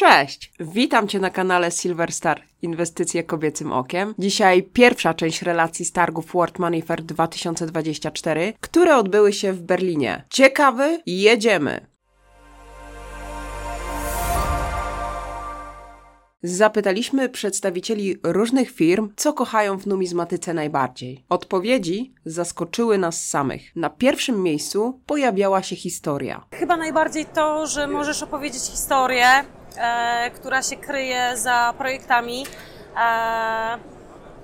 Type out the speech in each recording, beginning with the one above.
Cześć! Witam Cię na kanale Silver Star Inwestycje kobiecym okiem. Dzisiaj pierwsza część relacji z targów World Money Fair 2024, które odbyły się w Berlinie. Ciekawy? Jedziemy! Zapytaliśmy przedstawicieli różnych firm, co kochają w numizmatyce najbardziej. Odpowiedzi zaskoczyły nas samych. Na pierwszym miejscu pojawiała się historia. Chyba najbardziej to, że możesz opowiedzieć historię, która się kryje za projektami. E,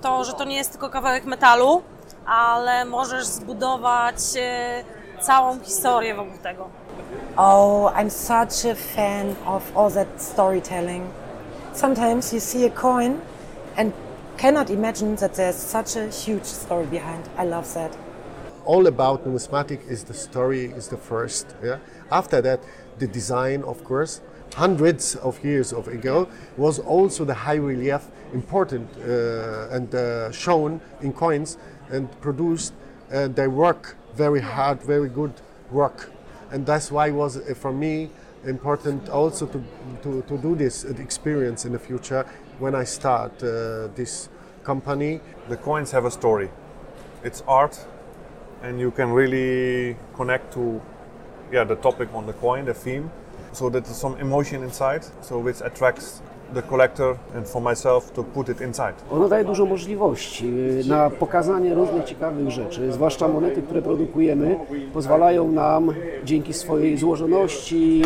to, że to nie jest tylko kawałek metalu, ale możesz zbudować e, całą historię wokół tego. Oh, I'm such a fan of all that storytelling. Sometimes you see a coin and cannot imagine that there's such a huge story behind. I love that. All about numismatic is the story is the first yeah? After that the design of course hundreds of years of ago was also the high relief important uh, and uh, shown in coins and produced and they work very hard very good work. And that's why it was uh, for me important also to, to, to do this experience in the future when i start uh, this company. The coins have a story. It's art, and you can really connect to, yeah, the topic on the coin, the theme. So that there's some emotion inside, so which attracts the collector and for myself to put it inside. Ono daje dużo możliwości y, na pokazanie różnych ciekawych rzeczy, zwłaszcza monety, które produkujemy, pozwalają nam dzięki swojej złożoności,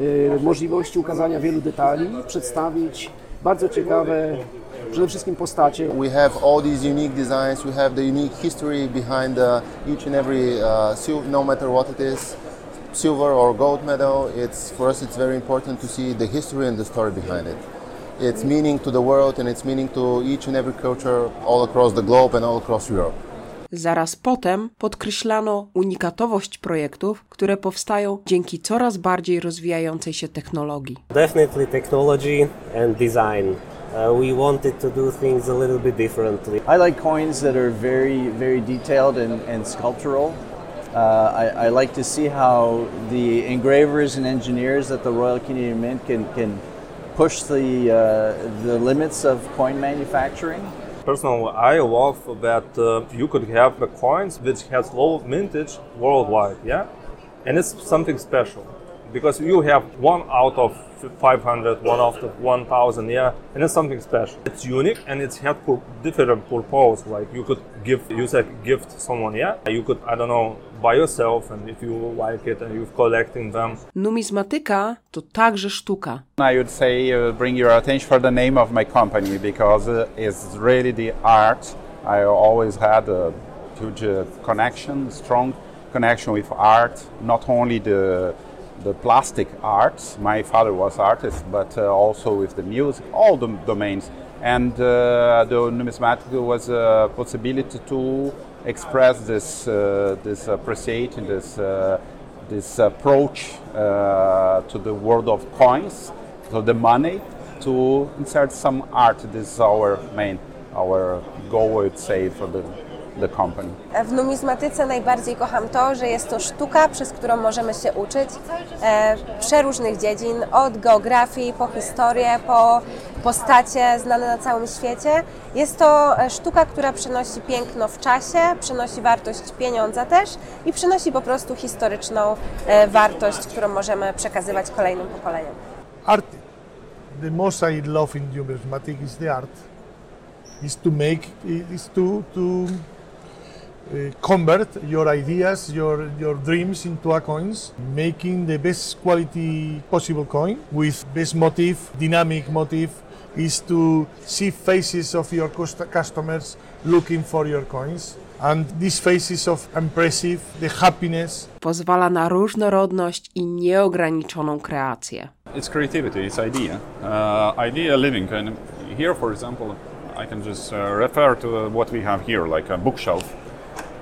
y, możliwości ukazania wielu detali, przedstawić bardzo ciekawe przede wszystkim postacie. We have all these unique designs. We have the unique history behind uh, each and every uh, no matter what it is, silver or gold medal. It's for us. It's very important to see the history and the story behind it. It's meaning to the world and it's meaning to each and every culture all across the globe and all across Europe. Zaraz potem podkreślano unikatowość projektów, które powstają dzięki coraz bardziej rozwijającej się technologii. Definitely technology and design. Uh, we wanted to do things a little bit differently. I like coins that are very, very detailed and, and sculptural. Uh, I, I like to see how the engravers and engineers at the Royal Canadian Mint can, can push the, uh, the limits of coin manufacturing. Personally, I love that uh, you could have the coins which has low mintage worldwide, yeah, and it's something special because you have one out of 500, one out of 1,000, yeah, and it's something special. It's unique and it's had pur- different purpose. Like you could give, use a gift to someone, yeah. You could, I don't know, buy yourself, and if you like it and you're collecting them, Numizmatyka to także sztuka. I would say uh, bring your attention for the name of my company because uh, it's really the art. I always had a huge uh, connection, strong connection with art. Not only the the plastic arts. My father was artist, but uh, also with the music, all the domains. And uh, the numismatic was a possibility to express this uh, this appreciation, this uh, this approach uh, to the world of coins, to the money, to insert some art. This is our main, our goal, I would say, for the, the company. W numizmatyce najbardziej kocham to, że jest to sztuka, przez którą możemy się uczyć e, przeróżnych dziedzin, od geografii, po historię, po postacie znane na całym świecie. Jest to e, sztuka, która przynosi piękno w czasie, przynosi wartość pieniądza też i przynosi po prostu historyczną e, wartość, którą możemy przekazywać kolejnym pokoleniom. art. The most I love in numismatic is the art. Is to make, is to to convert your ideas, your your dreams into a coins, making the best quality possible coin with best motive, dynamic motive. Is to see faces of your cust- customers looking for your coins, and these faces of impressive, the happiness, Pozwala na różnorodność i nieograniczoną kreację. It's creativity, it's idea. Uh, idea living. And here, for example, I can just uh, refer to what we have here, like a bookshelf.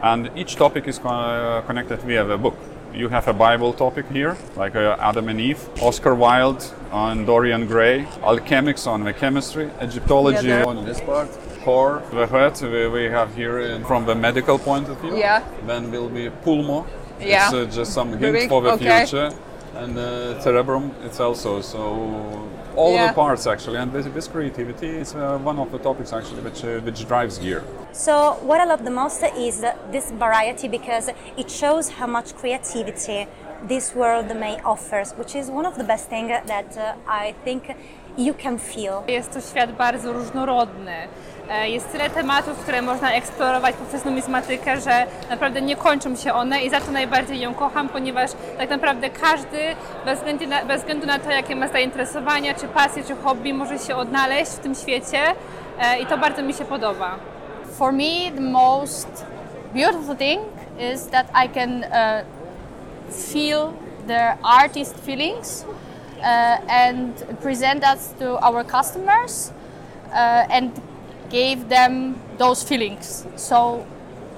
And each topic is co- connected via the book. You have a Bible topic here, like uh, Adam and Eve, Oscar Wilde on Dorian Gray, alchemics on the chemistry, Egyptology Yeah, on this part, core, the heart we, we have here from the medical point of view. Yeah. Then will be pulmo. Yeah. It's uh, just some hint for the okay. future. And uh, cerebrum, it's also so all Yeah. the parts actually, and this, this creativity is uh, one of the topics actually which uh, which drives gear. So what I love the most is this variety because it shows how much creativity this world may offers, which is one of the best things that uh, I think you can feel. Jest to świat bardzo różnorodny. E, Jest tyle tematów, które można eksplorować poprzez numizmatykę, że naprawdę nie kończą się one i za to najbardziej ją kocham, ponieważ tak naprawdę każdy, bez względu na, bez względu na to, jakie ma zainteresowania, czy pasje, czy hobby, może się odnaleźć w tym świecie e, i to bardzo mi się podoba. For me, the most beautiful thing is that I can uh, feel the artist feelings uh, and present that to our customers uh, and give them those feelings. So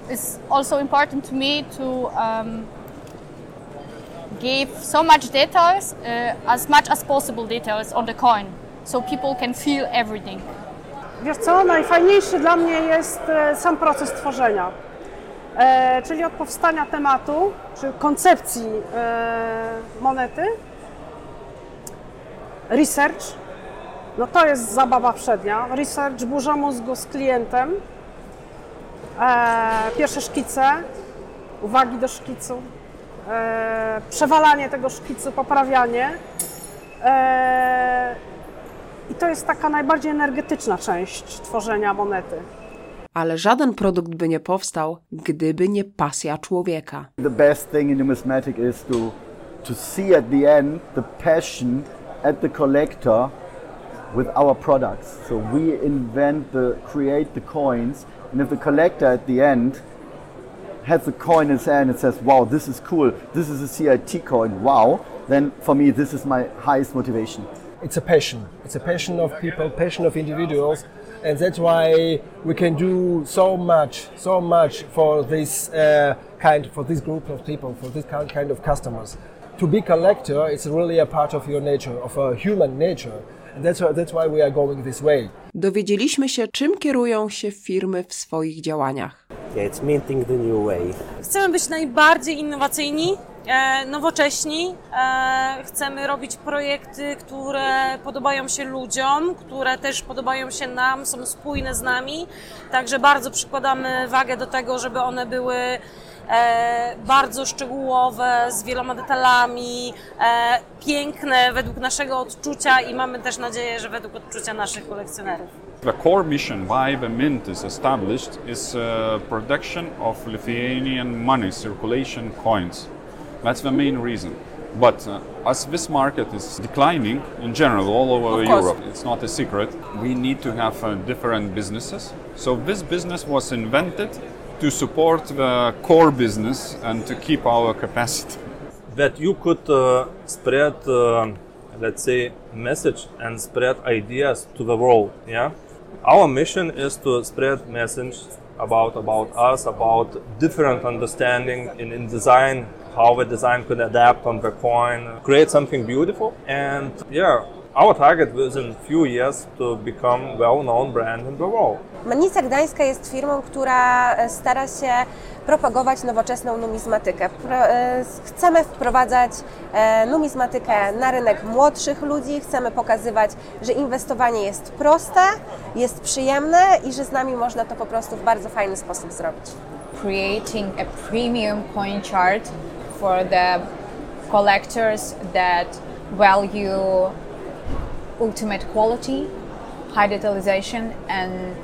it's also important to me to um, give so much details, uh, as much as possible details on the coin, so people can feel everything. Wiesz co, najfajniejszy dla mnie jest e, sam proces tworzenia. E, czyli od powstania tematu, czy koncepcji e, monety, research, no to jest zabawa przednia. Research, burza mózgu z klientem, e, pierwsze szkice, uwagi do szkicu, e, przewalanie tego szkicu, poprawianie. E, I to jest taka najbardziej energetyczna część tworzenia monety. Ale żaden produkt by nie powstał, gdyby nie pasja człowieka. The best thing in numismatic is to to see at the end the passion at the collector with our products. So we invent the create the coins, and if the collector at the end has the coin in his hand and says, "Wow, this is cool. This is a CIT coin. Wow!" Then for me, this is my highest motivation. It's a passion. It's a passion of people, passion of individuals, and that's why we can do so much, so much for this uh, kind, for this group of people, for this kind kind of customers. To be collector, it's really a part of your nature, of a human nature, and that's why, that's why we are going this way. Dowiedzieliśmy się, czym kierują się firmy w swoich działaniach. Yeah, it's minting the new way. Chcemy być najbardziej innowacyjni, nowocześni. E, chcemy robić projekty, które podobają się ludziom, które też podobają się nam, są spójne z nami. Także bardzo przykładamy wagę do tego, żeby one były e, bardzo szczegółowe, z wieloma detalami, e, piękne według naszego odczucia i mamy też nadzieję, że według odczucia naszych kolekcjonerów. The core mission why the mint is established is uh, production of Lithuanian money circulation coins. That's the main reason. But uh, as this market is declining in general all over Europe, it's not a secret, we need to have uh, different businesses. So this business was invented to support the core business and to keep our capacity. that you could uh, spread, uh, let's say, message and spread ideas to the world. Yeah, our mission is to spread message about about us, about different understanding in, in design, how the design could adapt on the coin, create something beautiful, and yeah. Our target within few years to become well-known brand in the world. Mennica Gdańska jest firmą, która e, stara się propagować nowoczesną numizmatykę. Pro, e, chcemy wprowadzać e, numizmatykę na rynek młodszych ludzi, chcemy pokazywać, że inwestowanie jest proste, jest przyjemne i że z nami można to po prostu w bardzo fajny sposób zrobić. creating a premium coin chart for the collectors that value ultimate quality, high detalization, and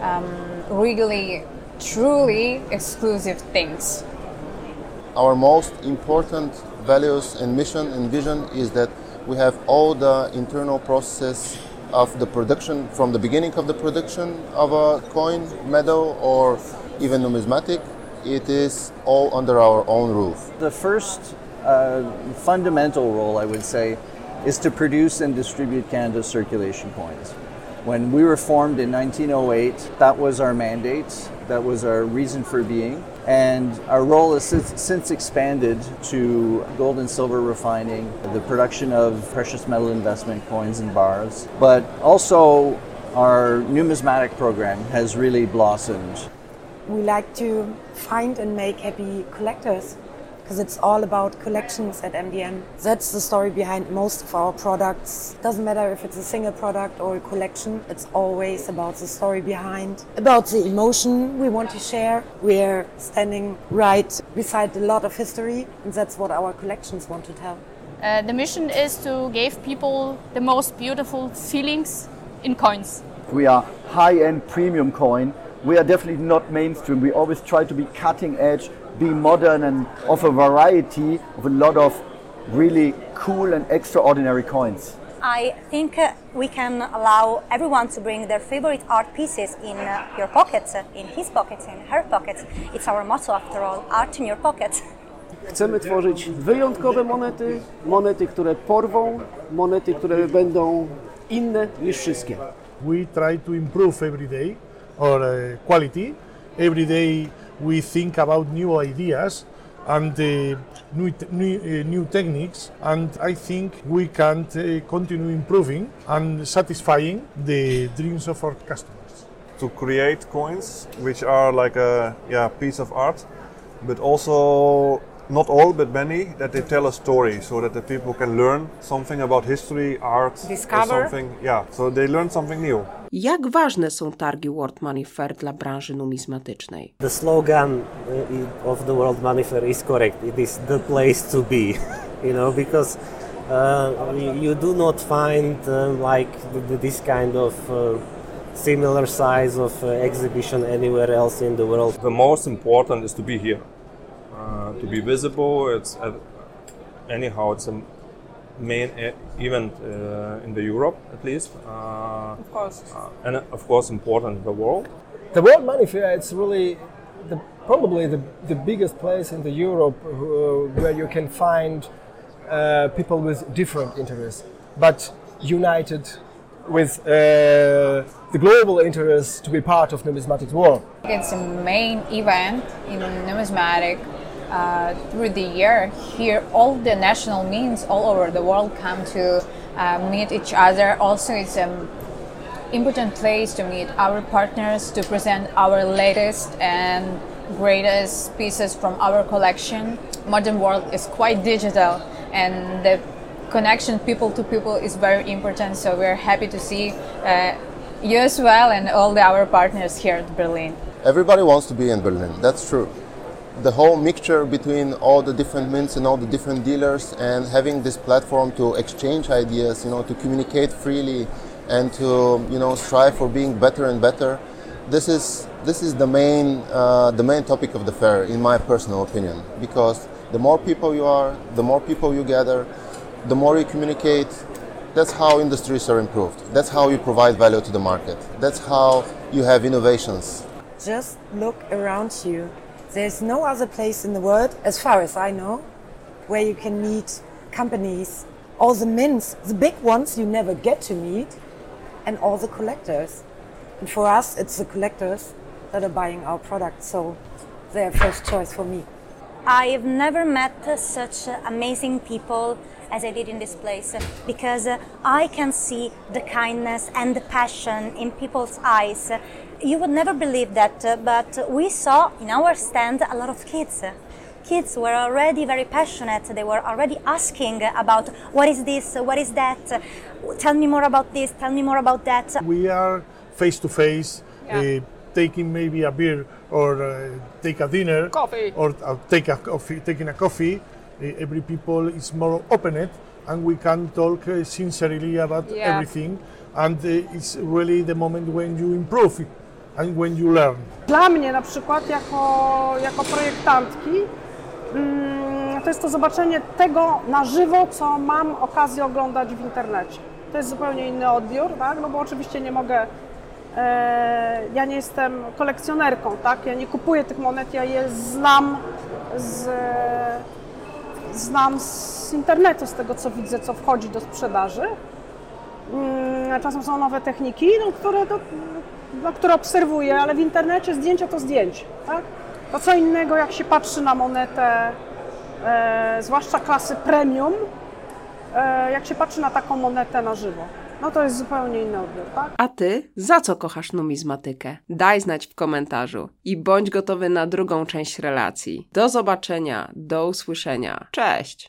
um, really, truly exclusive things. Our most important values and mission and vision is that we have all the internal process of the production from the beginning of the production of a coin, medal, or even numismatic. It is all under our own roof. The first uh, fundamental role, I would say, is to produce and distribute Canada's circulation coins. When we were formed in 1908, that was our mandate, that was our reason for being. And our role has since, since expanded to gold and silver refining, the production of precious metal investment coins and bars, but also our numismatic program has really blossomed. We like to find and make happy collectors because it's all about collections at MDM. That's the story behind most of our products. Doesn't matter if it's a single product or a collection, it's always about the story behind, about the emotion we want to share. We're standing right beside a lot of history, and that's what our collections want to tell. Uh, the mission is to give people the most beautiful feelings in coins. We are high-end premium coin. We are definitely not mainstream. We always try to be cutting edge, be modern and offer variety of a lot of really cool and extraordinary coins. I think uh, we can allow everyone to bring their favorite art pieces in uh, your pockets, uh, in his pockets, in her pockets. It's our motto after all, art in your pocket. Chcemy tworzyć wyjątkowe monety, monety, które porwą, monety, które będą inne niż wszystkie. We try to improve every day our uh, quality. Every day we think about new ideas and uh, new, te- new, uh, new techniques, and I think we can uh, continue improving and satisfying the dreams of our customers. to create coins which are like a yeah piece of art but also not all but many that they tell a story so that the people can learn something about history art or Discover. something yeah so they learn something new Jak ważne są targi World Money Fair dla branży numizmatycznej? The slogan uh, of the World Money Fair is correct. It is the place to be, you know, because uh, you- you do not find um, like th- th- this kind of uh, similar size of uh, exhibition anywhere else in the world. The most important is to be here, uh, to be visible. It's uh, anyhow it's a main e- event uh, in the Europe at least, uh, Of course. uh, and uh, of course important in the world. The World Money Fair, it's really the, probably the, the biggest place in the Europe uh, where you can find uh, people with different interests, but united with uh, the global interest to be part of numismatics world. It's a main event in numismatic uh, through the year. Here, all the national means all over the world come to uh, meet each other. Also, it's an important place to meet our partners to present our latest and greatest pieces from our collection. Modern world is quite digital, and the connection people to people is very important. So we're happy to see uh, you as well and all the, our partners here at Berlin. Everybody wants to be in Berlin, that's true. The whole mixture between all the different mints and all the different dealers and having this platform to exchange ideas, you know, to communicate freely and to, you know, strive for being better and better. This is, this is the, main, uh, the main topic of the fair, in my personal opinion, because the more people you are, the more people you gather, the more you communicate, that's how industries are improved. That's how you provide value to the market. That's how you have innovations. Just look around you. There's no other place in the world, as far as I know, where you can meet companies, all the mints, the big ones you never get to meet, and all the collectors. And for us, it's the collectors that are buying our products, so they're first choice for me. I've never met such amazing people as I did in this place because I can see the kindness and the passion in people's eyes. You would never believe that, but we saw in our stand a lot of kids. Kids were already very passionate. They were already asking about what is this, what is that, tell me more about this, tell me more about that. We are face to face, uh, taking maybe a beer or uh, take a dinner, Coffee. or uh, take a coffee, taking a coffee. Uh, every people is more opened, and we can talk uh, sincerely about Yeah. everything. And uh, it's really the moment when you improve and when you learn. Dla mnie na przykład jako, jako projektantki mm, to jest to zobaczenie tego na żywo, co mam okazję oglądać w internecie. To jest zupełnie inny odbiór, tak? no bo oczywiście nie mogę, ja nie jestem kolekcjonerką, tak? ja nie kupuję tych monet, ja je znam z, znam z internetu, z tego co widzę, co wchodzi do sprzedaży. Mm, Czasem są nowe techniki, no, które, do, no, które obserwuję, ale w internecie zdjęcia to zdjęcie. Tak? To co innego, jak się patrzy na monetę, e, zwłaszcza klasy premium, e, jak się patrzy na taką monetę na żywo. No to jest zupełnie inny odbiór, tak? A ty, za co kochasz numizmatykę? Daj znać w komentarzu i bądź gotowy na drugą część relacji. Do zobaczenia, do usłyszenia. Cześć!